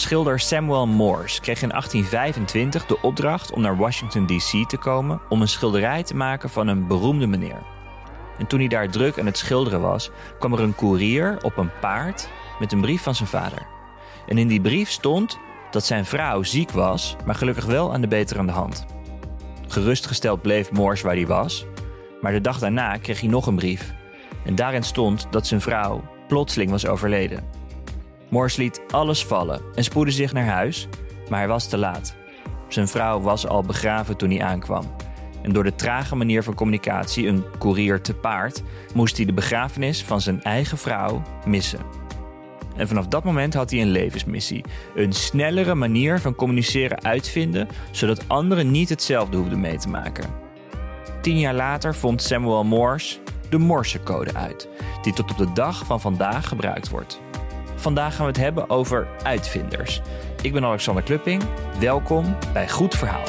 Schilder Samuel Morse kreeg in 1825 de opdracht om naar Washington D.C. te komen om een schilderij te maken van een beroemde meneer. En toen hij daar druk aan het schilderen was, kwam er een koerier op een paard met een brief van zijn vader. En in die brief stond dat zijn vrouw ziek was, maar gelukkig wel aan de beterende hand. Gerustgesteld bleef Morse waar hij was, maar de dag daarna kreeg hij nog een brief. En daarin stond dat zijn vrouw plotseling was overleden. Morse liet alles vallen en spoedde zich naar huis, maar hij was te laat. Zijn vrouw was al begraven toen hij aankwam. En door de trage manier van communicatie, een koerier te paard, moest hij de begrafenis van zijn eigen vrouw missen. En vanaf dat moment had hij een levensmissie: een snellere manier van communiceren uitvinden, zodat anderen niet hetzelfde hoefden mee te maken. Tien jaar later vond Samuel Morse de Morsecode uit, die tot op de dag van vandaag gebruikt wordt. Vandaag gaan we het hebben over uitvinders. Ik ben Alexander Klupping. Welkom bij Goed Verhaal.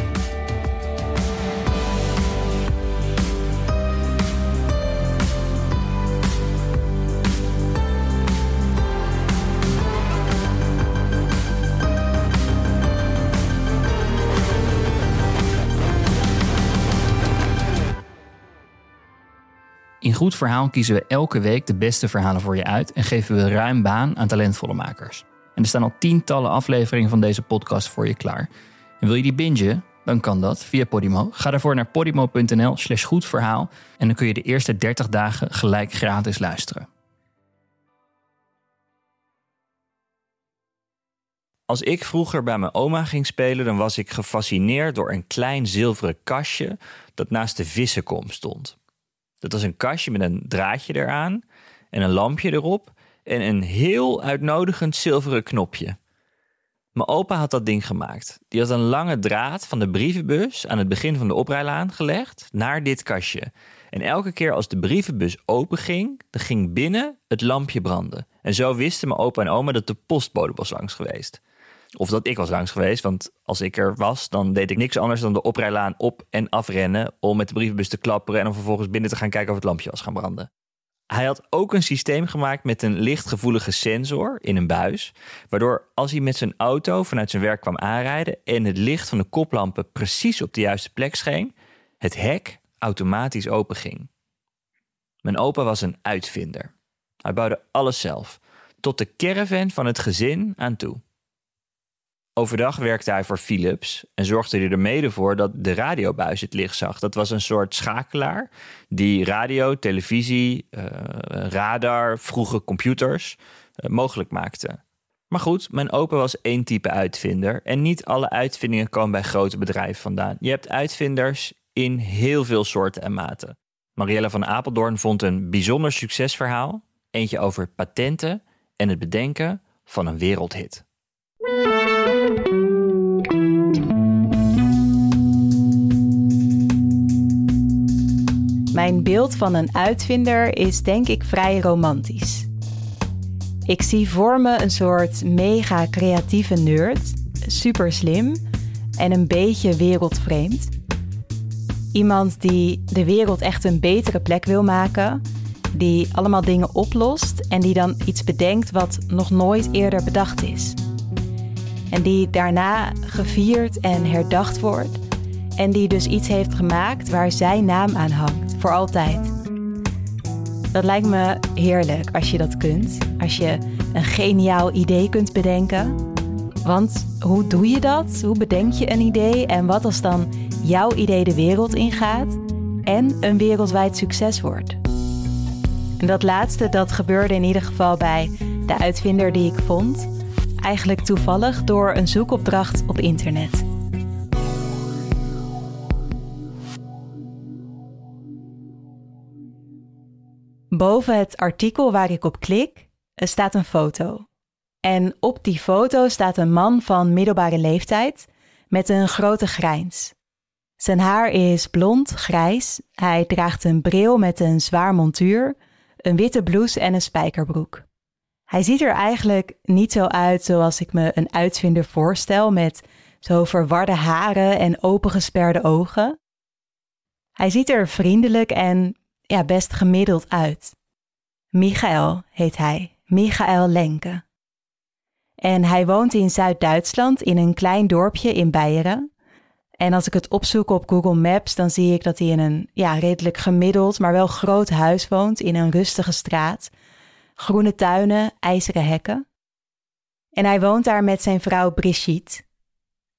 Goed Verhaal kiezen we elke week de beste verhalen voor je uit en geven we ruim baan aan talentvolle makers. En er staan al tientallen afleveringen van deze podcast voor je klaar. En wil je die bingen? Dan kan dat via Podimo. Ga daarvoor naar podimo.nl slash goedverhaal en dan kun je de eerste 30 dagen gelijk gratis luisteren. Als ik vroeger bij mijn oma ging spelen, dan was ik gefascineerd door een klein zilveren kastje dat naast de vissenkom stond. Dat was een kastje met een draadje eraan en een lampje erop en een heel uitnodigend zilveren knopje. Mijn opa had dat ding gemaakt. Die had een lange draad van de brievenbus aan het begin van de oprijlaan gelegd naar dit kastje. En elke keer als de brievenbus open ging, dan ging binnen het lampje branden. En zo wisten mijn opa en oma dat de postbode was langs geweest. Of dat ik was langs geweest, want als ik er was, dan deed ik niks anders dan de oprijlaan op en afrennen om met de brievenbus te klapperen en om vervolgens binnen te gaan kijken of het lampje was gaan branden. Hij had ook een systeem gemaakt met een lichtgevoelige sensor in een buis, waardoor als hij met zijn auto vanuit zijn werk kwam aanrijden en het licht van de koplampen precies op de juiste plek scheen, het hek automatisch open ging. Mijn opa was een uitvinder. Hij bouwde alles zelf, tot de caravan van het gezin aan toe. Overdag werkte hij voor Philips en zorgde hij er mede voor dat de radiobuis het licht zag. Dat was een soort schakelaar die radio, televisie, uh, radar, vroege computers uh, mogelijk maakte. Maar goed, mijn opa was één type uitvinder en niet alle uitvindingen komen bij grote bedrijven vandaan. Je hebt uitvinders in heel veel soorten en maten. Marielle van Apeldoorn vond een bijzonder succesverhaal, eentje over patenten en het bedenken van een wereldhit. Mijn beeld van een uitvinder is denk ik vrij romantisch. Ik zie voor me een soort mega creatieve nerd, super slim en een beetje wereldvreemd. Iemand die de wereld echt een betere plek wil maken, die allemaal dingen oplost en die dan iets bedenkt wat nog nooit eerder bedacht is. En die daarna gevierd en herdacht wordt en die dus iets heeft gemaakt waar zijn naam aan hangt, voor altijd. Dat lijkt me heerlijk als je dat kunt. Als je een geniaal idee kunt bedenken. Want hoe doe je dat? Hoe bedenk je een idee? En wat als dan jouw idee de wereld ingaat en een wereldwijd succes wordt? En dat laatste, dat gebeurde in ieder geval bij de uitvinder die ik vond. Eigenlijk toevallig door een zoekopdracht op internet. Boven het artikel waar ik op klik staat een foto. En op die foto staat een man van middelbare leeftijd met een grote grijns. Zijn haar is blond, grijs. Hij draagt een bril met een zwaar montuur, een witte blouse en een spijkerbroek. Hij ziet er eigenlijk niet zo uit zoals ik me een uitvinder voorstel met zo verwarde haren en opengesperde ogen. Hij ziet er vriendelijk en ja, best gemiddeld uit. Michael heet hij, Michael Lenke. En hij woont in Zuid-Duitsland in een klein dorpje in Beieren. En als ik het opzoek op Google Maps, dan zie ik dat hij in een ja, redelijk gemiddeld, maar wel groot huis woont in een rustige straat. Groene tuinen, ijzeren hekken. En hij woont daar met zijn vrouw Brigitte.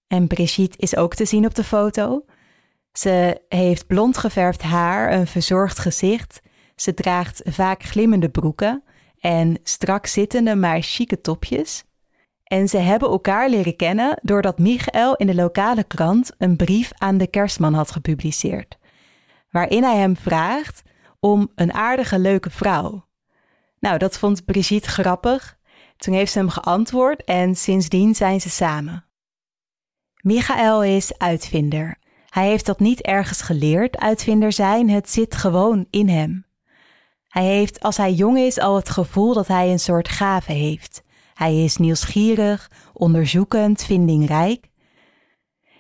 En Brigitte is ook te zien op de foto. Ze heeft blond geverfd haar, een verzorgd gezicht. Ze draagt vaak glimmende broeken en strak zittende maar chique topjes. En ze hebben elkaar leren kennen doordat Michael in de lokale krant een brief aan de kerstman had gepubliceerd, waarin hij hem vraagt om een aardige, leuke vrouw. Nou, dat vond Brigitte grappig. Toen heeft ze hem geantwoord en sindsdien zijn ze samen. Michael is uitvinder. Hij heeft dat niet ergens geleerd, uitvinder zijn, het zit gewoon in hem. Hij heeft als hij jong is al het gevoel dat hij een soort gave heeft. Hij is nieuwsgierig, onderzoekend, vindingrijk.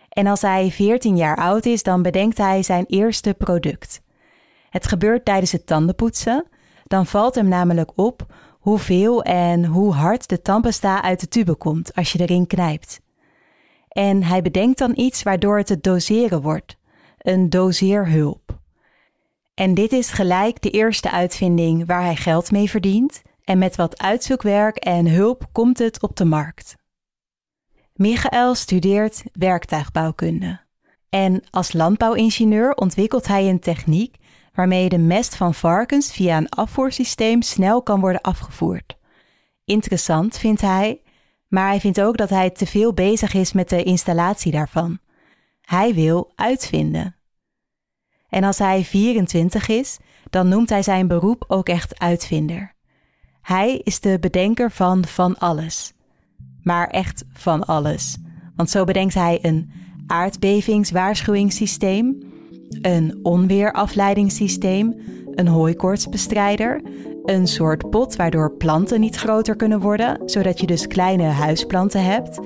En als hij 14 jaar oud is, dan bedenkt hij zijn eerste product. Het gebeurt tijdens het tandenpoetsen. Dan valt hem namelijk op hoeveel en hoe hard de tandpasta uit de tube komt als je erin knijpt. En hij bedenkt dan iets waardoor het het doseren wordt: een doseerhulp. En dit is gelijk de eerste uitvinding waar hij geld mee verdient en met wat uitzoekwerk en hulp komt het op de markt. Michael studeert werktuigbouwkunde. En als landbouwingenieur ontwikkelt hij een techniek waarmee de mest van varkens via een afvoersysteem snel kan worden afgevoerd. Interessant vindt hij, maar hij vindt ook dat hij te veel bezig is met de installatie daarvan. Hij wil uitvinden. En als hij 24 is, dan noemt hij zijn beroep ook echt uitvinder. Hij is de bedenker van van alles. Maar echt van alles. Want zo bedenkt hij een aardbevingswaarschuwingssysteem, een onweerafleidingssysteem, een hooikoortsbestrijder, een soort pot waardoor planten niet groter kunnen worden, zodat je dus kleine huisplanten hebt,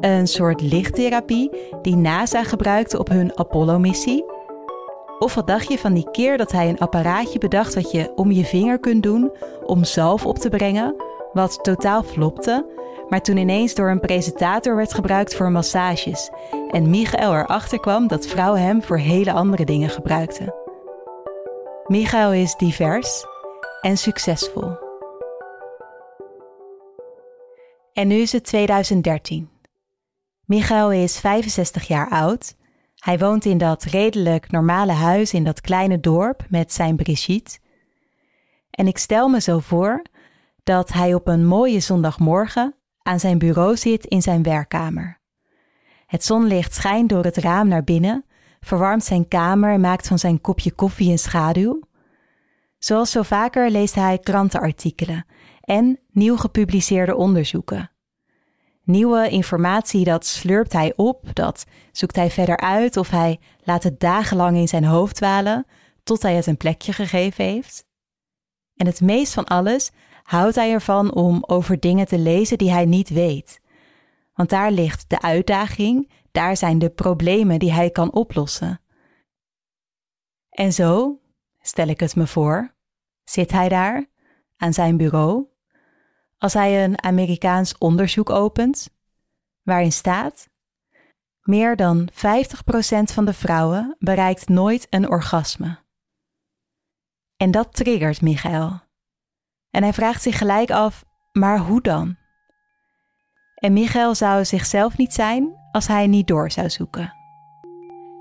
een soort lichttherapie die NASA gebruikte op hun Apollo-missie. Of wat dacht je van die keer dat hij een apparaatje bedacht wat je om je vinger kunt doen om zalf op te brengen, wat totaal flopte, maar toen ineens door een presentator werd gebruikt voor massages en Michael erachter kwam dat vrouwen hem voor hele andere dingen gebruikten. Michael is divers en succesvol. En nu is het 2013. Michael is 65 jaar oud hij woont in dat redelijk normale huis in dat kleine dorp met zijn Brigitte. En ik stel me zo voor dat hij op een mooie zondagmorgen aan zijn bureau zit in zijn werkkamer. Het zonlicht schijnt door het raam naar binnen, verwarmt zijn kamer en maakt van zijn kopje koffie een schaduw. Zoals zo vaker leest hij krantenartikelen en nieuw gepubliceerde onderzoeken. Nieuwe informatie, dat slurpt hij op, dat zoekt hij verder uit of hij laat het dagenlang in zijn hoofd dwalen tot hij het een plekje gegeven heeft. En het meest van alles houdt hij ervan om over dingen te lezen die hij niet weet. Want daar ligt de uitdaging, daar zijn de problemen die hij kan oplossen. En zo, stel ik het me voor, zit hij daar aan zijn bureau als hij een Amerikaans onderzoek opent, waarin staat: meer dan 50% van de vrouwen bereikt nooit een orgasme. En dat triggert Michael. En hij vraagt zich gelijk af: maar hoe dan? En Michael zou zichzelf niet zijn als hij niet door zou zoeken.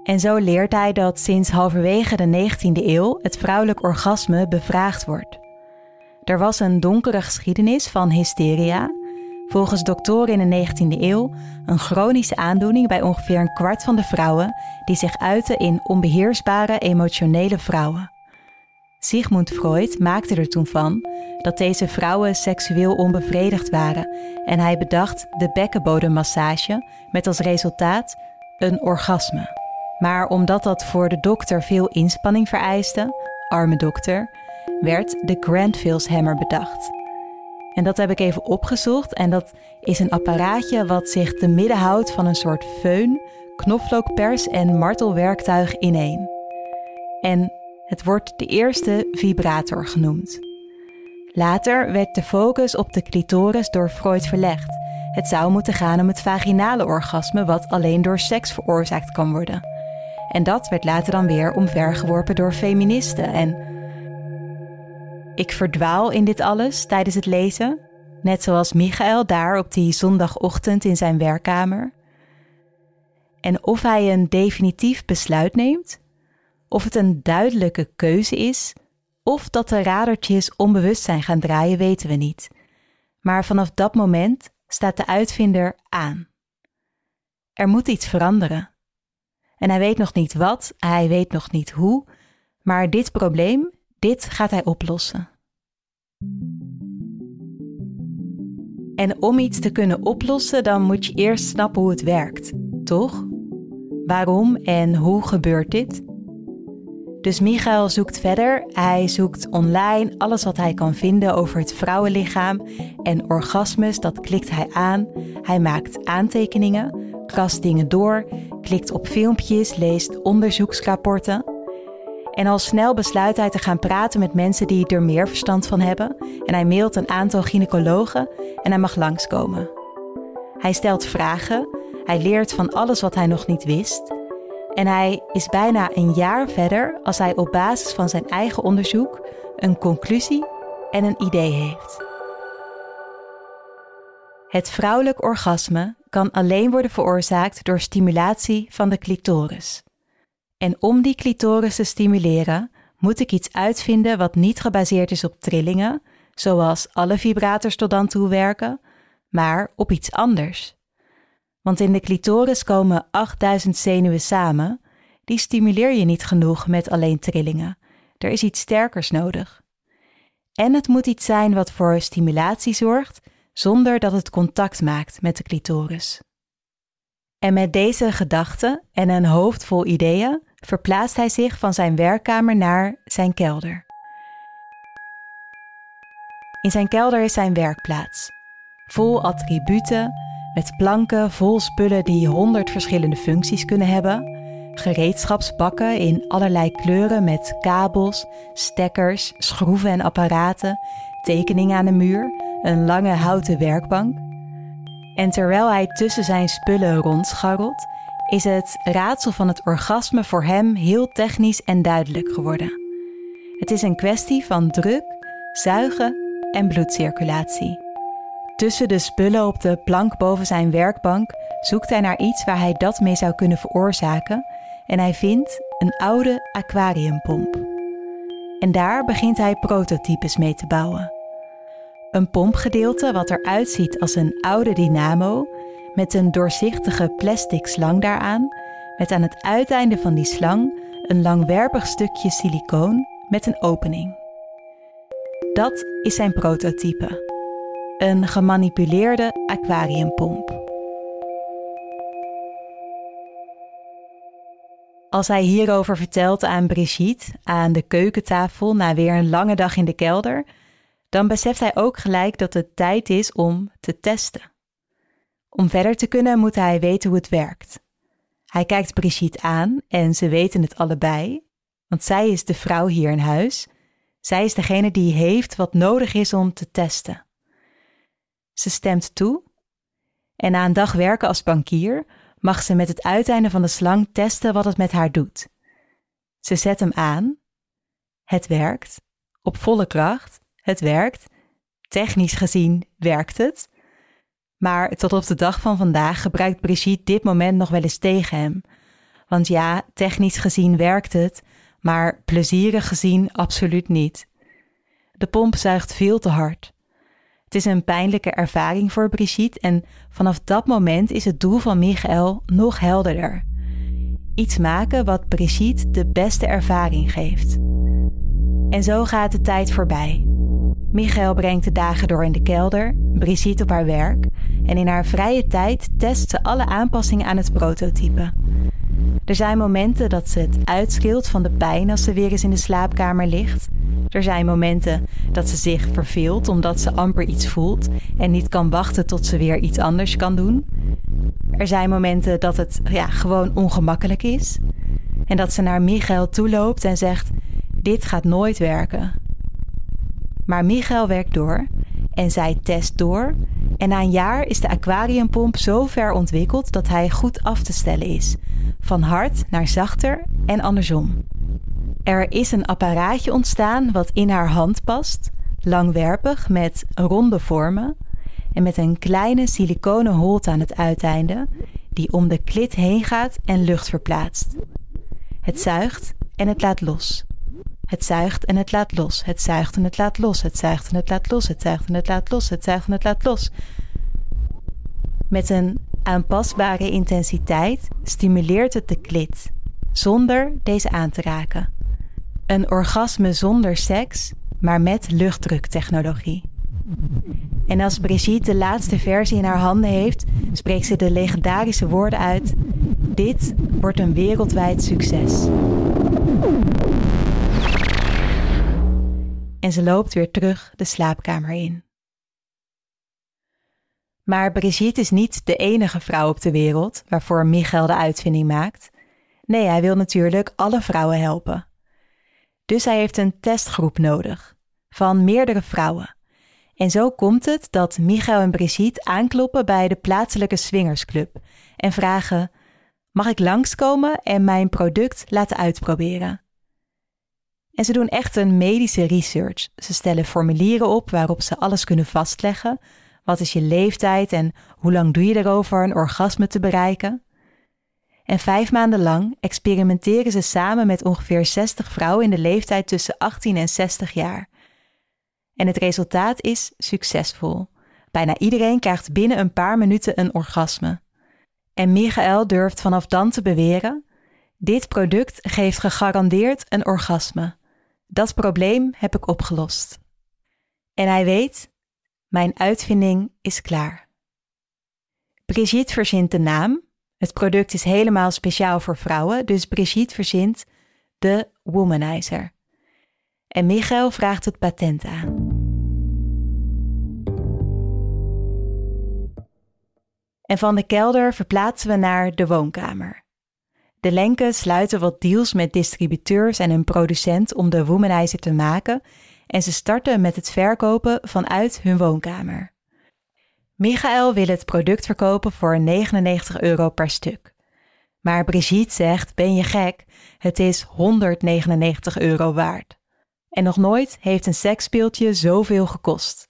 En zo leert hij dat sinds halverwege de 19e eeuw het vrouwelijk orgasme bevraagd wordt. Er was een donkere geschiedenis van hysteria. Volgens doktoren in de 19e eeuw een chronische aandoening bij ongeveer een kwart van de vrouwen die zich uiten in onbeheersbare emotionele vrouwen. Sigmund Freud maakte er toen van dat deze vrouwen seksueel onbevredigd waren en hij bedacht de bekkenbodemmassage met als resultaat een orgasme. Maar omdat dat voor de dokter veel inspanning vereiste, arme dokter, werd de Granville's Hammer bedacht. En dat heb ik even opgezocht en dat is een apparaatje wat zich te midden houdt van een soort föhn, knoflookpers en martelwerktuig in één. En het wordt de eerste vibrator genoemd. Later werd de focus op de clitoris door Freud verlegd Het zou moeten gaan om het vaginale orgasme, wat alleen door seks veroorzaakt kan worden. En dat werd later dan weer omvergeworpen door feministen. En ik verdwaal in dit alles tijdens het lezen, net zoals Michael daar op die zondagochtend in zijn werkkamer. En of hij een definitief besluit neemt, of het een duidelijke keuze is, of dat de radertjes onbewust zijn gaan draaien, weten we niet. Maar vanaf dat moment staat de uitvinder aan. Er moet iets veranderen. En hij weet nog niet wat, hij weet nog niet hoe, maar dit probleem, dit gaat hij oplossen. En om iets te kunnen oplossen, dan moet je eerst snappen hoe het werkt, toch? Waarom en hoe gebeurt dit? Dus Michael zoekt verder. Hij zoekt online alles wat hij kan vinden over het vrouwenlichaam en orgasmes, dat klikt hij aan. Hij maakt aantekeningen, krast dingen door, klikt op filmpjes, leest onderzoeksrapporten. En al snel besluit hij te gaan praten met mensen die er meer verstand van hebben. En hij mailt een aantal gynaecologen en hij mag langskomen. Hij stelt vragen, hij leert van alles wat hij nog niet wist. En hij is bijna een jaar verder als hij op basis van zijn eigen onderzoek een conclusie en een idee heeft. Het vrouwelijk orgasme kan alleen worden veroorzaakt door stimulatie van de clitoris. En om die clitoris te stimuleren, moet ik iets uitvinden wat niet gebaseerd is op trillingen, zoals alle vibrators tot dan toe werken, maar op iets anders. Want in de clitoris komen 8000 zenuwen samen. Die stimuleer je niet genoeg met alleen trillingen. Er is iets sterkers nodig. En het moet iets zijn wat voor stimulatie zorgt, zonder dat het contact maakt met de clitoris. En met deze gedachten en een hoofd vol ideeën verplaatst hij zich van zijn werkkamer naar zijn kelder. In zijn kelder is zijn werkplaats, vol attributen, met planken vol spullen die honderd verschillende functies kunnen hebben, gereedschapsbakken in allerlei kleuren met kabels, stekkers, schroeven en apparaten, tekeningen aan de muur, een lange houten werkbank. En terwijl hij tussen zijn spullen rondscharrelt, is het raadsel van het orgasme voor hem heel technisch en duidelijk geworden. Het is een kwestie van druk, zuigen en bloedcirculatie. Tussen de spullen op de plank boven zijn werkbank zoekt hij naar iets waar hij dat mee zou kunnen veroorzaken en hij vindt een oude aquariumpomp. En daar begint hij prototypes mee te bouwen. Een pompgedeelte wat eruit ziet als een oude dynamo met een doorzichtige plastic slang daaraan, met aan het uiteinde van die slang een langwerpig stukje silicoon met een opening. Dat is zijn prototype een gemanipuleerde aquariumpomp. Als hij hierover vertelt aan Brigitte aan de keukentafel na weer een lange dag in de kelder, dan beseft hij ook gelijk dat het tijd is om te testen. Om verder te kunnen moet hij weten hoe het werkt. Hij kijkt Brigitte aan en ze weten het allebei, want zij is de vrouw hier in huis. Zij is degene die heeft wat nodig is om te testen. Ze stemt toe en na een dag werken als bankier mag ze met het uiteinde van de slang testen wat het met haar doet. Ze zet hem aan. Het werkt. Op volle kracht. Het werkt. Technisch gezien werkt het. Maar tot op de dag van vandaag gebruikt Brigitte dit moment nog wel eens tegen hem. Want ja, technisch gezien werkt het, maar plezierig gezien absoluut niet. De pomp zuigt veel te hard. Het is een pijnlijke ervaring voor Brigitte en vanaf dat moment is het doel van Michael nog helderder. Iets maken wat Brigitte de beste ervaring geeft. En zo gaat de tijd voorbij. Michael brengt de dagen door in de kelder, Brigitte op haar werk en in haar vrije tijd test ze alle aanpassingen aan het prototype. Er zijn momenten dat ze het uitschilt van de pijn als ze weer eens in de slaapkamer ligt. Er zijn momenten dat ze zich verveelt omdat ze amper iets voelt en niet kan wachten tot ze weer iets anders kan doen. Er zijn momenten dat het ja, gewoon ongemakkelijk is en dat ze naar Michael toeloopt en zegt: Dit gaat nooit werken. Maar Michael werkt door en zij test door En na een jaar is de aquariumpomp zo ver ontwikkeld dat hij goed af te stellen is. Van hard naar zachter en andersom. Er is een apparaatje ontstaan wat in haar hand past, langwerpig met ronde vormen en met een kleine siliconen holte aan het uiteinde die om de klit heen gaat en lucht verplaatst. Het zuigt en het laat los. Het zuigt en het laat los. Het zuigt en het laat los. Het zuigt en het laat los. Het zuigt en het laat los. Het zuigt en het laat los. Met een aanpasbare intensiteit stimuleert het de klit, zonder deze aan te raken. Een orgasme zonder seks, maar met luchtdruktechnologie. En als Brigitte de laatste versie in haar handen heeft, spreekt ze de legendarische woorden uit: Dit wordt een wereldwijd succes. En ze loopt weer terug de slaapkamer in. Maar Brigitte is niet de enige vrouw op de wereld waarvoor Michael de uitvinding maakt. Nee, hij wil natuurlijk alle vrouwen helpen. Dus hij heeft een testgroep nodig van meerdere vrouwen. En zo komt het dat Michael en Brigitte aankloppen bij de plaatselijke swingersclub en vragen: Mag ik langskomen en mijn product laten uitproberen? En ze doen echt een medische research. Ze stellen formulieren op waarop ze alles kunnen vastleggen. Wat is je leeftijd en hoe lang doe je erover een orgasme te bereiken? En vijf maanden lang experimenteren ze samen met ongeveer 60 vrouwen in de leeftijd tussen 18 en 60 jaar. En het resultaat is succesvol. Bijna iedereen krijgt binnen een paar minuten een orgasme. En Michael durft vanaf dan te beweren: dit product geeft gegarandeerd een orgasme. Dat probleem heb ik opgelost. En hij weet: mijn uitvinding is klaar. Brigitte verzint de naam. Het product is helemaal speciaal voor vrouwen, dus Brigitte verzint de Womanizer. En Michael vraagt het patent aan. En van de kelder verplaatsen we naar de woonkamer. De Lenken sluiten wat deals met distributeurs en een producent om de Womanizer te maken en ze starten met het verkopen vanuit hun woonkamer. Michael wil het product verkopen voor 99 euro per stuk. Maar Brigitte zegt: Ben je gek? Het is 199 euro waard. En nog nooit heeft een seksspeeltje zoveel gekost.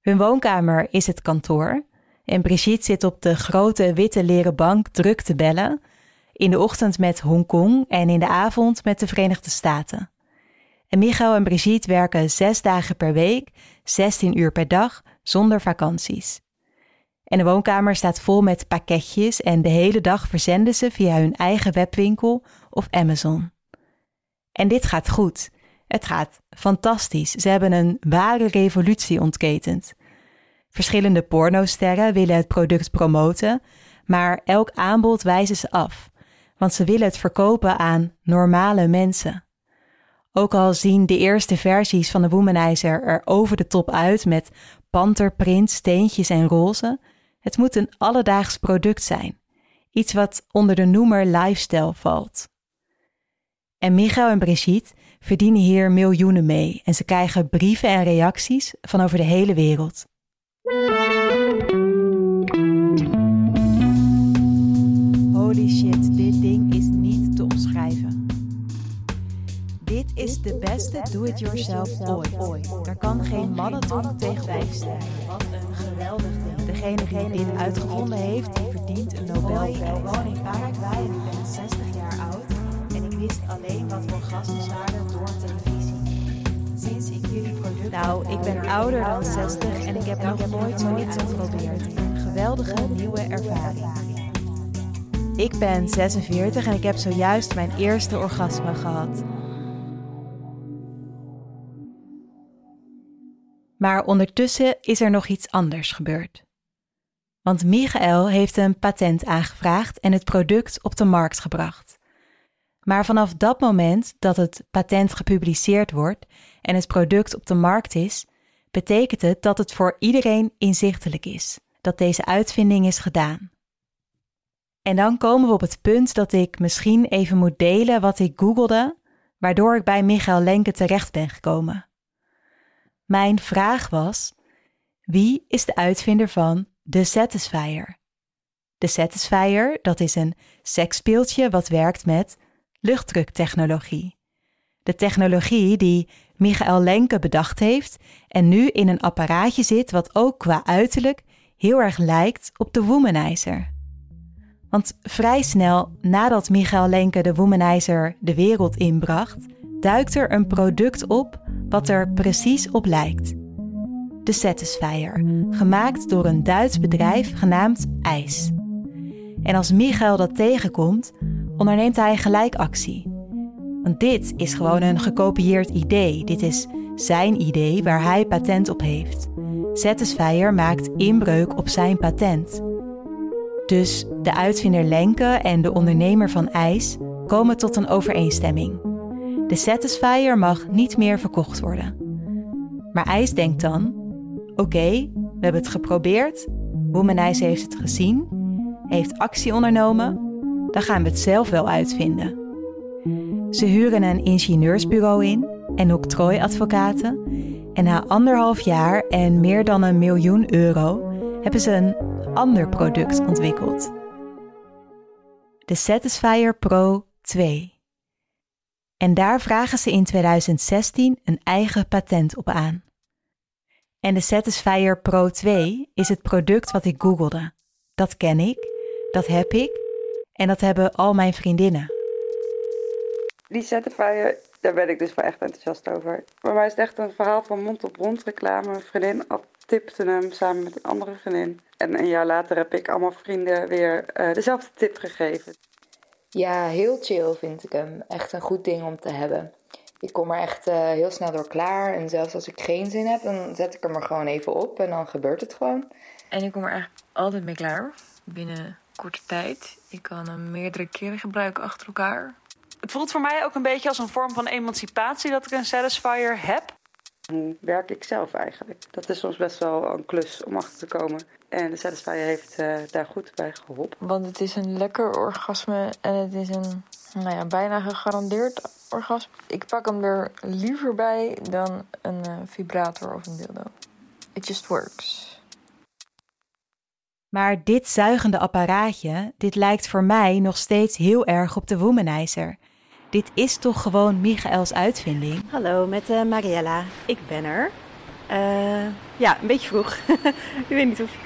Hun woonkamer is het kantoor en Brigitte zit op de grote witte leren bank druk te bellen. In de ochtend met Hongkong en in de avond met de Verenigde Staten. En Michael en Brigitte werken zes dagen per week, 16 uur per dag, zonder vakanties. En de woonkamer staat vol met pakketjes en de hele dag verzenden ze via hun eigen webwinkel of Amazon. En dit gaat goed. Het gaat fantastisch. Ze hebben een ware revolutie ontketend. Verschillende pornosterren willen het product promoten, maar elk aanbod wijzen ze af, want ze willen het verkopen aan normale mensen. Ook al zien de eerste versies van de Womanizer er over de top uit met panterprint, steentjes en roze, het moet een alledaags product zijn. Iets wat onder de noemer lifestyle valt. En Michael en Brigitte verdienen hier miljoenen mee en ze krijgen brieven en reacties van over de hele wereld. Holy shit, is de beste do-it-yourself ooit. Er kan geen mannenton tegenop staan. Wat een geweldig ding. Degene die dit uitgevonden heeft, die verdient een Nobelprijs. Ik woon in Paraguay en ik ben 60 jaar oud. En ik wist alleen wat orgasmes waren door televisie. Sinds ik jullie product... Nou, ik ben ouder dan 60 en ik heb nog nooit zoiets geprobeerd. Een geweldige nieuwe ervaring. Ik ben 46 en ik heb zojuist mijn eerste orgasme gehad. Maar ondertussen is er nog iets anders gebeurd. Want Michael heeft een patent aangevraagd en het product op de markt gebracht. Maar vanaf dat moment dat het patent gepubliceerd wordt en het product op de markt is, betekent het dat het voor iedereen inzichtelijk is dat deze uitvinding is gedaan. En dan komen we op het punt dat ik misschien even moet delen wat ik googelde, waardoor ik bij Michael Lenke terecht ben gekomen. Mijn vraag was: Wie is de uitvinder van de Satisfier? De Satisfier, dat is een seksspeeltje wat werkt met luchtdruktechnologie. De technologie die Michael Lenke bedacht heeft en nu in een apparaatje zit wat ook qua uiterlijk heel erg lijkt op de Womanizer. Want vrij snel nadat Michael Lenke de Womanizer de wereld inbracht, duikt er een product op wat er precies op lijkt. De Satisfier, gemaakt door een Duits bedrijf genaamd IJs. En als Michael dat tegenkomt, onderneemt hij gelijk actie. Want dit is gewoon een gekopieerd idee. Dit is zijn idee waar hij patent op heeft. Satisfier maakt inbreuk op zijn patent. Dus de uitvinder Lenke en de ondernemer van IJs komen tot een overeenstemming. De Satisfier mag niet meer verkocht worden. Maar IJs denkt dan: oké, we hebben het geprobeerd, Womanize heeft het gezien, heeft actie ondernomen, dan gaan we het zelf wel uitvinden. Ze huren een ingenieursbureau in en octrooiadvocaten en na anderhalf jaar en meer dan een miljoen euro hebben ze een ander product ontwikkeld. De Satisfier Pro 2. En daar vragen ze in 2016 een eigen patent op aan. En de Satisfier Pro 2 is het product wat ik googelde. Dat ken ik, dat heb ik en dat hebben al mijn vriendinnen. Die Satisfier, daar ben ik dus wel echt enthousiast over. Voor mij is het echt een verhaal van mond-op-mond reclame. Mijn vriendin tipte hem samen met een andere vriendin. En een jaar later heb ik allemaal vrienden weer uh, dezelfde tip gegeven. Ja, heel chill vind ik hem. Echt een goed ding om te hebben. Ik kom er echt uh, heel snel door klaar. En zelfs als ik geen zin heb, dan zet ik hem er gewoon even op en dan gebeurt het gewoon. En ik kom er eigenlijk altijd mee klaar. Binnen korte tijd. Ik kan hem meerdere keren gebruiken achter elkaar. Het voelt voor mij ook een beetje als een vorm van emancipatie dat ik een Satisfier heb. Hoe werk ik zelf eigenlijk? Dat is soms best wel een klus om achter te komen. En de Satisfyer heeft uh, daar goed bij geholpen. Want het is een lekker orgasme en het is een nou ja, bijna gegarandeerd orgasme. Ik pak hem er liever bij dan een uh, vibrator of een dildo. It just works. Maar dit zuigende apparaatje, dit lijkt voor mij nog steeds heel erg op de Womanizer. Dit is toch gewoon Michaels uitvinding? Hallo, met uh, Mariella. Ik ben er. Uh, ja, een beetje vroeg. ik weet niet of...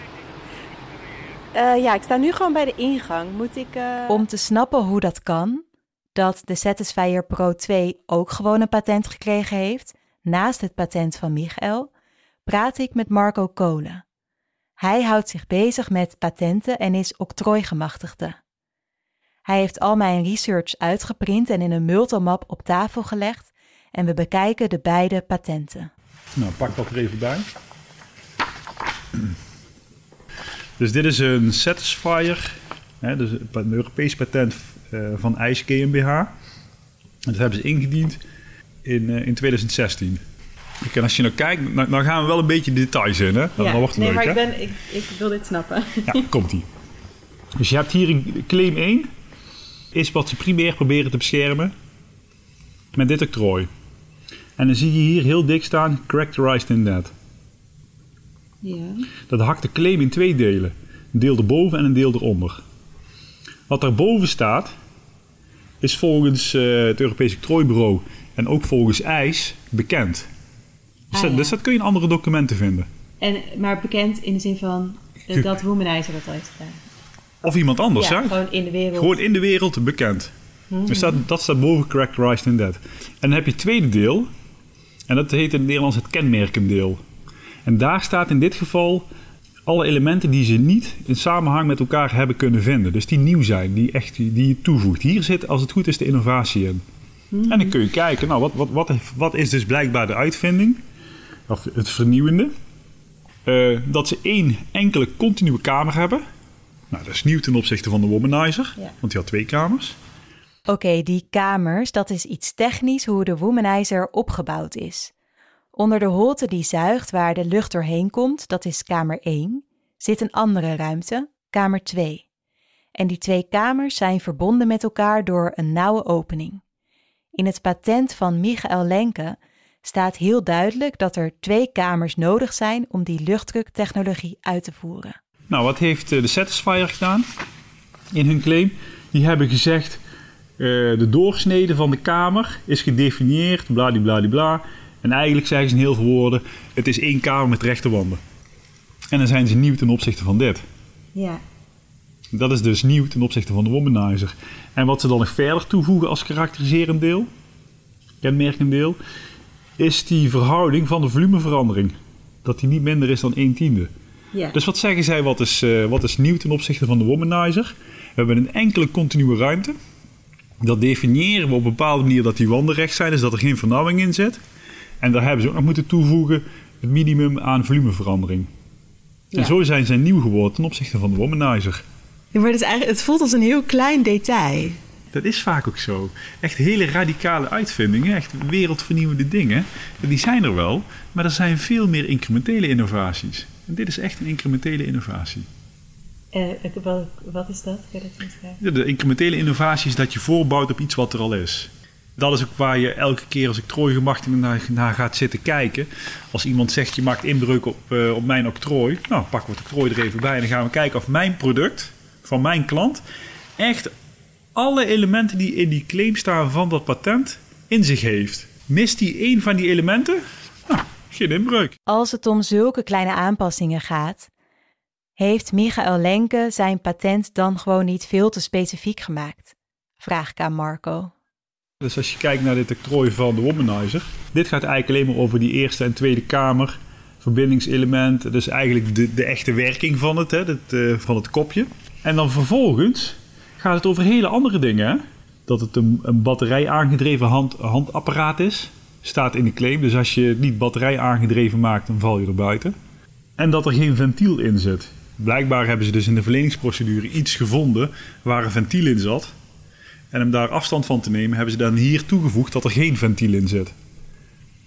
Uh, ja, ik sta nu gewoon bij de ingang. Moet ik... Om te snappen hoe dat kan, dat de Satisfyer Pro 2 ook gewoon een patent gekregen heeft, naast het patent van Michael, praat ik met Marco Kolen. Hij houdt zich bezig met patenten en is octrooigemachtigde. Hij heeft al mijn research uitgeprint en in een multimap op tafel gelegd en we bekijken de beide patenten. Nou, pak dat er even bij. Dus dit is een Satisfier, hè, dus een Europees patent uh, van IJs GmbH. Dat hebben ze ingediend in, uh, in 2016. En als je nou kijkt, nou, nou, gaan we wel een beetje details in, hè? Ja, dan wordt nee, leuk, maar hè? ik, ben, ik, ik wil dit snappen. Ja, komt-ie. Dus je hebt hier een claim 1 is wat ze primair proberen te beschermen met dit octrooi. En dan zie je hier heel dik staan, characterized in that. Ja. Dat hakt de claim in twee delen. Een deel erboven en een deel eronder. Wat daarboven staat, is volgens uh, het Europese octrooibureau en ook volgens IJs bekend. Dus, Ah, dat, ja. dus dat kun je in andere documenten vinden. En, maar bekend in de zin van uh, dat Womanizer dat heeft gedaan. Of iemand anders, ja, hè? gewoon in de wereld. Gewoon in de wereld bekend. Hmm. Dus dat, dat staat boven characterized in that. En dan heb je het tweede deel. En dat heet in het Nederlands het kenmerkendeel. En daar staat in dit geval alle elementen die ze niet in samenhang met elkaar hebben kunnen vinden. Dus die nieuw zijn, die, echt, die, je toevoegt. Hier zit, als het goed is, de innovatie in. Hmm. En dan kun je kijken, nou, wat, wat, wat, wat is dus blijkbaar de uitvinding? Of het vernieuwende. Uh, dat ze één enkele continue kamer hebben. Nou, dat is nieuw ten opzichte van de Womanizer, Ja. want die had twee kamers. Oké, die kamers, dat is iets technisch hoe de Womanizer opgebouwd is. Onder de holte die zuigt waar de lucht doorheen komt, dat is kamer 1, zit een andere ruimte, kamer 2. En die twee kamers zijn verbonden met elkaar door een nauwe opening. In het patent van Michael Lenke staat heel duidelijk dat er twee kamers nodig zijn om die luchtdruktechnologie uit te voeren. Nou, wat heeft eh, de Satisfyer gedaan in hun claim? Die hebben gezegd, uh, de doorsnede van de kamer is gedefinieerd, bladibladibla. En eigenlijk zeggen ze in heel veel woorden, het is één kamer met rechte wanden. En dan zijn ze nieuw ten opzichte van dit. Ja. Dat is dus nieuw ten opzichte van de womanizer. En wat ze dan nog verder toevoegen als karakteriserend deel, kenmerkend deel, is die verhouding van de volumeverandering. Dat die niet minder is dan 1 tiende. Ja. Dus wat zeggen zij, wat is, uh, wat is nieuw ten opzichte van de womanizer? We hebben een enkele continue ruimte. Dat definiëren we op een bepaalde manier dat die wanden recht zijn, dus dat er geen vernauwing in zit. En daar hebben ze ook nog moeten toevoegen het minimum aan volumeverandering. Ja. En zo zijn ze nieuw geworden ten opzichte van de womanizer. Ja, maar het, is eigenlijk, het voelt als een heel klein detail. Dat is vaak ook zo. Echt hele radicale uitvindingen, echt wereldvernieuwende dingen. Die zijn er wel, maar er zijn veel meer incrementele innovaties. En dit is echt een incrementele innovatie. Uh, wat, is dat? Je de incrementele innovatie is dat je voorbouwt op iets wat er al is. Dat is ook waar je elke keer als octrooigemachtigde naar, naar gaat zitten kijken. Als iemand zegt je maakt inbreuk op, uh, op mijn octrooi. Nou, pakken we het octrooi er even bij en dan gaan we kijken of mijn product van mijn klant echt alle elementen die in die claim staan van dat patent in zich heeft. Mist die één van die elementen? Geen inbreuk. Als het om zulke kleine aanpassingen gaat, heeft Michael Lenke zijn patent dan gewoon niet veel te specifiek gemaakt? Vraag ik aan Marco. Dus als je kijkt naar dit octrooi van de Womanizer, dit gaat eigenlijk alleen maar over die eerste en tweede kamer, verbindingselement, dus eigenlijk de, de echte werking van het, hè, uh, van het kopje. En dan vervolgens gaat het over hele andere dingen. Hè? Dat het een, een batterij aangedreven hand, handapparaat is, staat in de claim. Dus als je niet batterij aangedreven maakt, dan val je er buiten. En dat er geen ventiel in zit. Blijkbaar hebben ze dus in de verleningsprocedure iets gevonden waar een ventiel in zat. En om daar afstand van te nemen, hebben ze dan hier toegevoegd dat er geen ventiel in zit.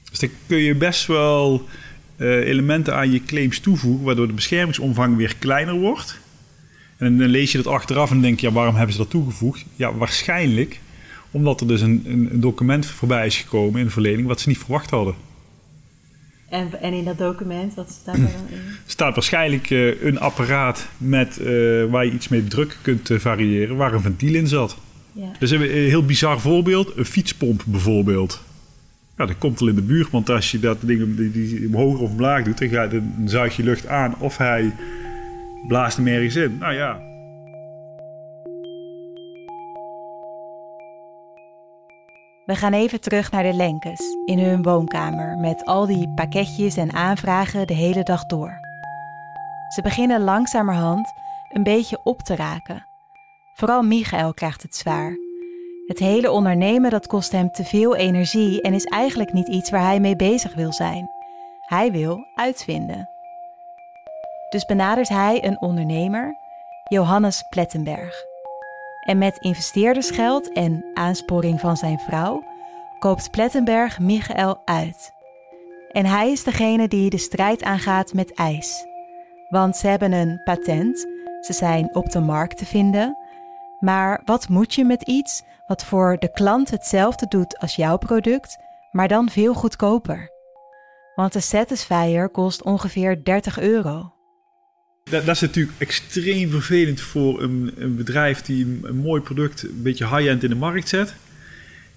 Dus dan kun je best wel uh, elementen aan je claims toevoegen, waardoor de beschermingsomvang weer kleiner wordt. En dan lees je dat achteraf en denk je, ja, waarom hebben ze dat toegevoegd? Ja, waarschijnlijk omdat er dus een, een, document voorbij is gekomen in de verlening wat ze niet verwacht hadden. En, en in dat document, wat staat er dan in? staat waarschijnlijk uh, een apparaat met, uh, waar je iets mee druk kunt uh, variëren, waar een ventiel in zat. Ja. Dus een heel bizar voorbeeld, een fietspomp bijvoorbeeld. Ja, dat komt al in de buurt, want als je dat ding die, die omhoog of omlaag doet, dan, gaat, dan zuig je lucht aan of hij blaast hem ergens in. Nou ja. We gaan even terug naar de Lenkes in hun woonkamer met al die pakketjes en aanvragen de hele dag door. Ze beginnen langzamerhand een beetje op te raken. Vooral Michael krijgt het zwaar. Het hele ondernemen dat kost hem te veel energie en is eigenlijk niet iets waar hij mee bezig wil zijn. Hij wil uitvinden. Dus benadert hij een ondernemer, Johannes Plettenberg. En met investeerdersgeld en aansporing van zijn vrouw koopt Plettenberg Michael uit. En hij is degene die de strijd aangaat met ijs. Want ze hebben een patent, ze zijn op de markt te vinden. Maar wat moet je met iets wat voor de klant hetzelfde doet als jouw product, maar dan veel goedkoper? Want de Satisfyer kost ongeveer 30 euro. Dat, dat, is natuurlijk extreem vervelend voor een, een bedrijf die een, een, mooi product een beetje high-end in de markt zet.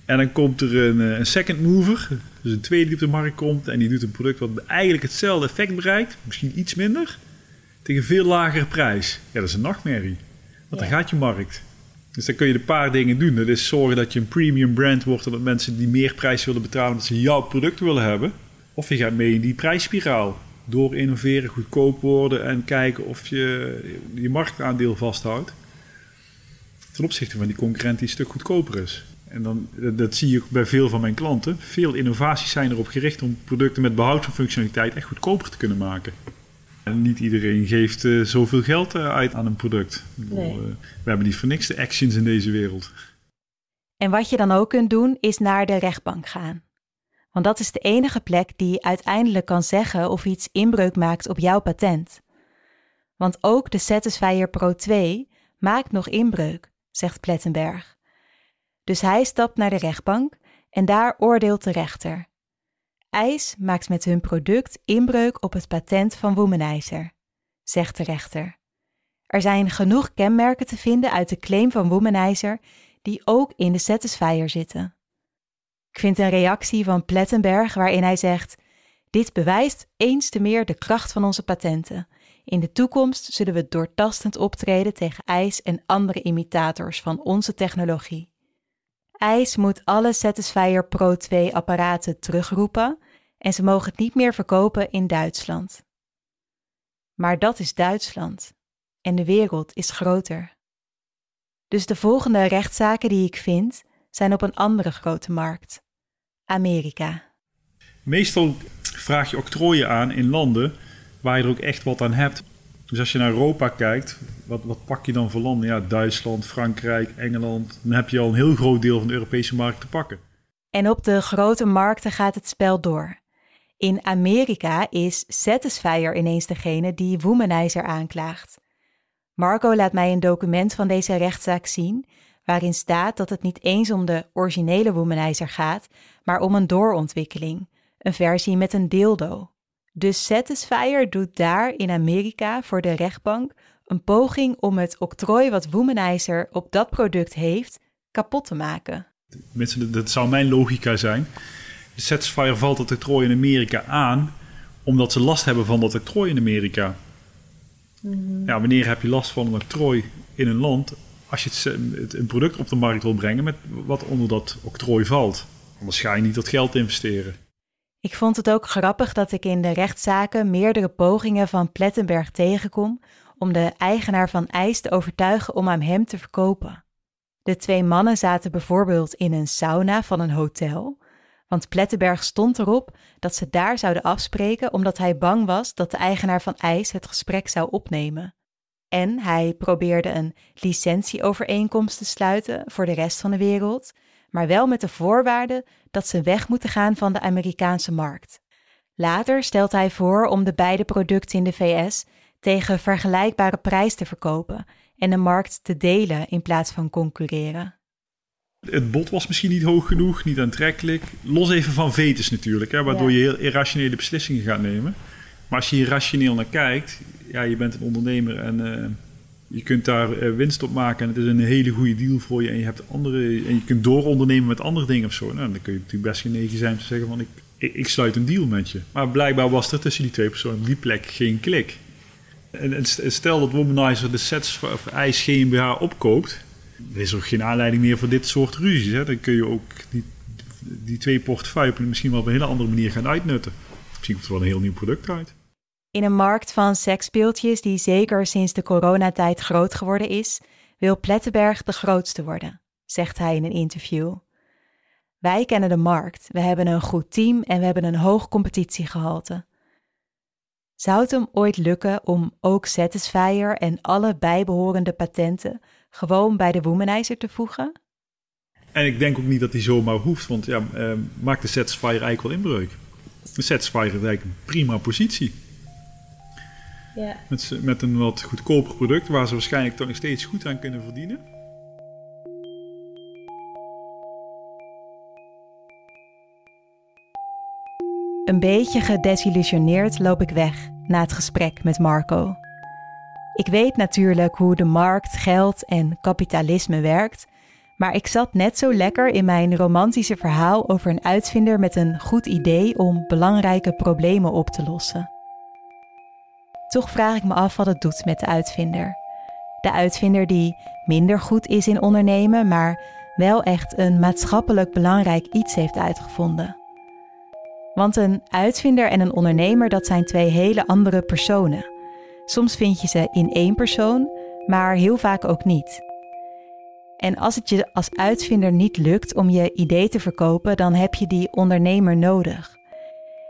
En dan komt er een, een, second mover, dus een tweede die op de markt komt en die doet een product wat eigenlijk hetzelfde effect bereikt, misschien iets minder, tegen een veel lagere prijs. Ja, dat is een nachtmerrie, want ja. dan gaat je markt. Dus dan kun je een paar dingen doen. Dat is zorgen dat je een premium brand wordt en dat mensen die meer prijs willen betalen omdat ze jouw product willen hebben. Of je gaat mee in die prijsspiraal door innoveren, goedkoop worden en kijken of je je marktaandeel vasthoudt. Ten opzichte van die concurrent die een stuk goedkoper is. En dan, dat zie je ook bij veel van mijn klanten. Veel innovaties zijn erop gericht om producten met behoud van functionaliteit echt goedkoper te kunnen maken. En niet iedereen geeft uh, zoveel geld uh, uit aan een product. Nee. Uh, we hebben niet voor niks de actions in deze wereld. En wat je dan ook kunt doen, is naar de rechtbank gaan. Want dat is de enige plek die uiteindelijk kan zeggen of iets inbreuk maakt op jouw patent. Want ook de Satisfyer Pro 2 maakt nog inbreuk, zegt Plettenberg. Dus hij stapt naar de rechtbank en daar oordeelt de rechter. IJs maakt met hun product inbreuk op het patent van Womanizer, zegt de rechter. Er zijn genoeg kenmerken te vinden uit de claim van Womanizer die ook in de Satisfyer zitten. Ik vind een reactie van Plettenberg waarin hij zegt: Dit bewijst eens te meer de kracht van onze patenten. In de toekomst zullen we doortastend optreden tegen ijs en andere imitators van onze technologie. IJs moet alle Satisfyer Pro 2 apparaten terugroepen en ze mogen het niet meer verkopen in Duitsland. Maar dat is Duitsland en de wereld is groter. Dus de volgende rechtszaken die ik vind zijn op een andere grote markt: Amerika. Meestal vraag je octrooien aan in landen waar je er ook echt wat aan hebt. Dus als je naar Europa kijkt, wat, wat pak je dan voor landen? Ja, Duitsland, Frankrijk, Engeland. Dan heb je al een heel groot deel van de Europese markt te pakken. En op de grote markten gaat het spel door. In Amerika is Satisfyer ineens degene die Womanizer aanklaagt. Marco laat mij een document van deze rechtszaak zien, waarin staat dat het niet eens om de originele Womanizer gaat, maar om een doorontwikkeling, een versie met een dildo. Dus Satisfyer doet daar in Amerika voor de rechtbank een poging om het octrooi wat Womanizer op dat product heeft kapot te maken. Mensen, dat zou mijn logica zijn. De Satisfyer valt dat octrooi in Amerika aan omdat ze last hebben van dat octrooi in Amerika. Ja, wanneer heb je last van een octrooi in een land als je het, een product op de markt wil brengen met wat onder dat octrooi valt? Anders ga je niet dat geld investeren. Ik vond het ook grappig dat ik in de rechtszaken meerdere pogingen van Plettenberg tegenkom om de eigenaar van IJs te overtuigen om aan hem te verkopen. De twee mannen zaten bijvoorbeeld in een sauna van een hotel, want Plettenberg stond erop dat ze daar zouden afspreken omdat hij bang was dat de eigenaar van IJs het gesprek zou opnemen. En hij probeerde een licentieovereenkomst te sluiten voor de rest van de wereld, maar wel met de voorwaarde dat ze weg moeten gaan van de Amerikaanse markt. Later stelt hij voor om de beide producten in de VS tegen vergelijkbare prijs te verkopen en de markt te delen in plaats van concurreren. Het bod was misschien niet hoog genoeg, niet aantrekkelijk. Los even van vetus natuurlijk, hè, waardoor je heel irrationele beslissingen gaat nemen. Maar als je hier rationeel naar kijkt, ja, je bent een ondernemer en uh, je kunt daar uh, winst op maken. En het is een hele goede deal voor je. En je, hebt andere, en je kunt doorondernemen met andere dingen of zo. Nou, dan kun je natuurlijk best genegen zijn te zeggen van ik, ik, sluit een deal met je. Maar blijkbaar was er tussen die twee personen op die plek geen klik. En, stel dat Womanizer de sets of IJs GmbH opkoopt er is ook geen aanleiding meer voor dit soort ruzies. Hè. Dan kun je ook die, die twee portefeuilles misschien wel op een hele andere manier gaan uitnutten. Misschien komt er wel een heel nieuw product uit. In een markt van seksspeeltjes die zeker sinds de coronatijd groot geworden is, wil Plettenberg de grootste worden, zegt hij in een interview. Wij kennen de markt, we hebben een goed team en we hebben een hoog competitiegehalte. Zou het hem ooit lukken om ook Satisfyer en alle bijbehorende patenten gewoon bij de Womanizer te voegen? En ik denk ook niet dat die zomaar hoeft, want ja, uh, maakt de Satisfyer eigenlijk wel inbreuk. De Satisfyer heeft een prima positie. Ja. Met, met een wat goedkoper product waar ze waarschijnlijk toch nog steeds goed aan kunnen verdienen. Een beetje gedesillusioneerd loop ik weg na het gesprek met Marco. Ik weet natuurlijk hoe de markt, geld en kapitalisme werkt, maar ik zat net zo lekker in mijn romantische verhaal over een uitvinder met een goed idee om belangrijke problemen op te lossen. Toch vraag ik me af wat het doet met de uitvinder. De uitvinder die minder goed is in ondernemen, maar wel echt een maatschappelijk belangrijk iets heeft uitgevonden. Want een uitvinder en een ondernemer, dat zijn twee hele andere personen. Soms vind je ze in één persoon, maar heel vaak ook niet. En als het je als uitvinder niet lukt om je idee te verkopen, dan heb je die ondernemer nodig.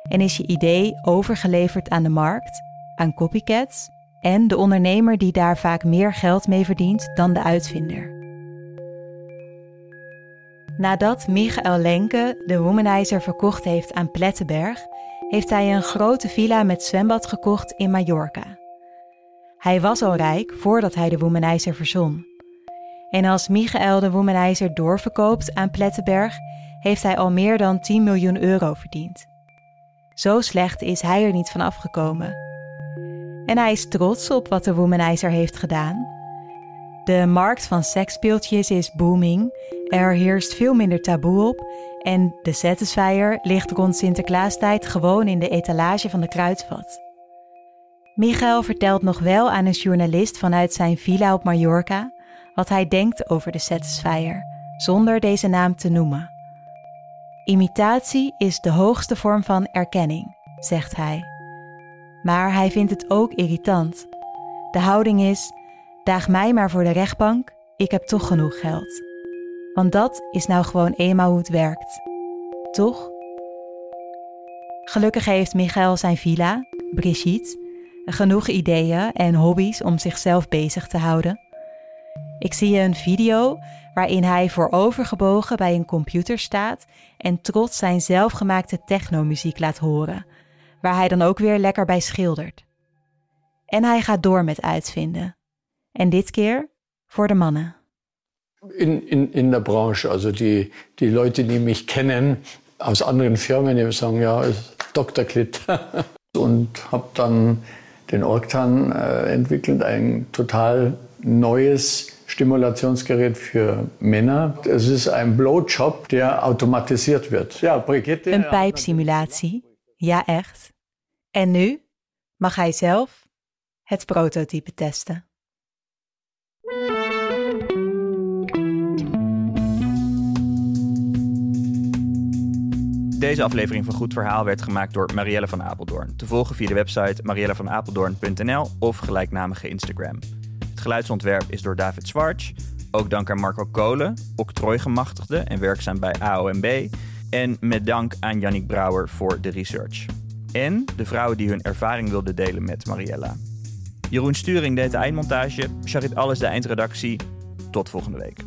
En is je idee overgeleverd aan de markt, aan copycats en de ondernemer die daar vaak meer geld mee verdient dan de uitvinder. Nadat Michael Lenke de Womanizer verkocht heeft aan Plettenberg, heeft hij een grote villa met zwembad gekocht in Mallorca. Hij was al rijk voordat hij de Womanizer verzon. En als Michael de Womanizer doorverkoopt aan Plettenberg, heeft hij al meer dan 10 miljoen euro verdiend. Zo slecht is hij er niet van afgekomen. En hij is trots op wat de womanizer heeft gedaan. De markt van seksspeeltjes is booming, er heerst veel minder taboe op en de Satisfyer ligt rond Sinterklaastijd gewoon in de etalage van de kruidvat. Michael vertelt nog wel aan een journalist vanuit zijn villa op Mallorca wat hij denkt over de Satisfyer, zonder deze naam te noemen. Imitatie is de hoogste vorm van erkenning, zegt hij. Maar hij vindt het ook irritant. De houding is: daag mij maar voor de rechtbank, ik heb toch genoeg geld. Want dat is nou gewoon eenmaal hoe het werkt. Toch? Gelukkig heeft Michael zijn villa, Brigitte, genoeg ideeën en hobby's om zichzelf bezig te houden. Ik zie een video waarin hij voorovergebogen bij een computer staat en trots zijn zelfgemaakte technomuziek laat horen, waar hij dan ook weer lekker bij schildert. En hij gaat door met uitvinden. En dit keer voor de mannen. In, in, in der Branche, also die, die Leute, die mich kennen aus anderen Firmen, die sagen, ja, ist Dr. Klitt. Und habe dann den Orktan äh, entwickelt, ein total neues Stimulationsgerät für Männer. Es ist ein Blowjob, der automatisiert wird. Ja, Brigitte. Een pijpsimulatie. Ja, echt. En nu mag hij zelf het prototype testen. Deze aflevering van Goed Verhaal werd gemaakt door Marielle van Apeldoorn. Te volgen via de website mariellevanapeldoorn.nl of gelijknamige Instagram. Het geluidsontwerp is door David Zwarts. Ook dank aan Marco Kolen, octrooigemachtigde en werkzaam bij AOMB. En met dank aan Yannick Brouwer voor de research. En de vrouwen die hun ervaring wilden delen met Mariella. Jeroen Sturing deed de eindmontage, Charit Alles de eindredactie. Tot volgende week.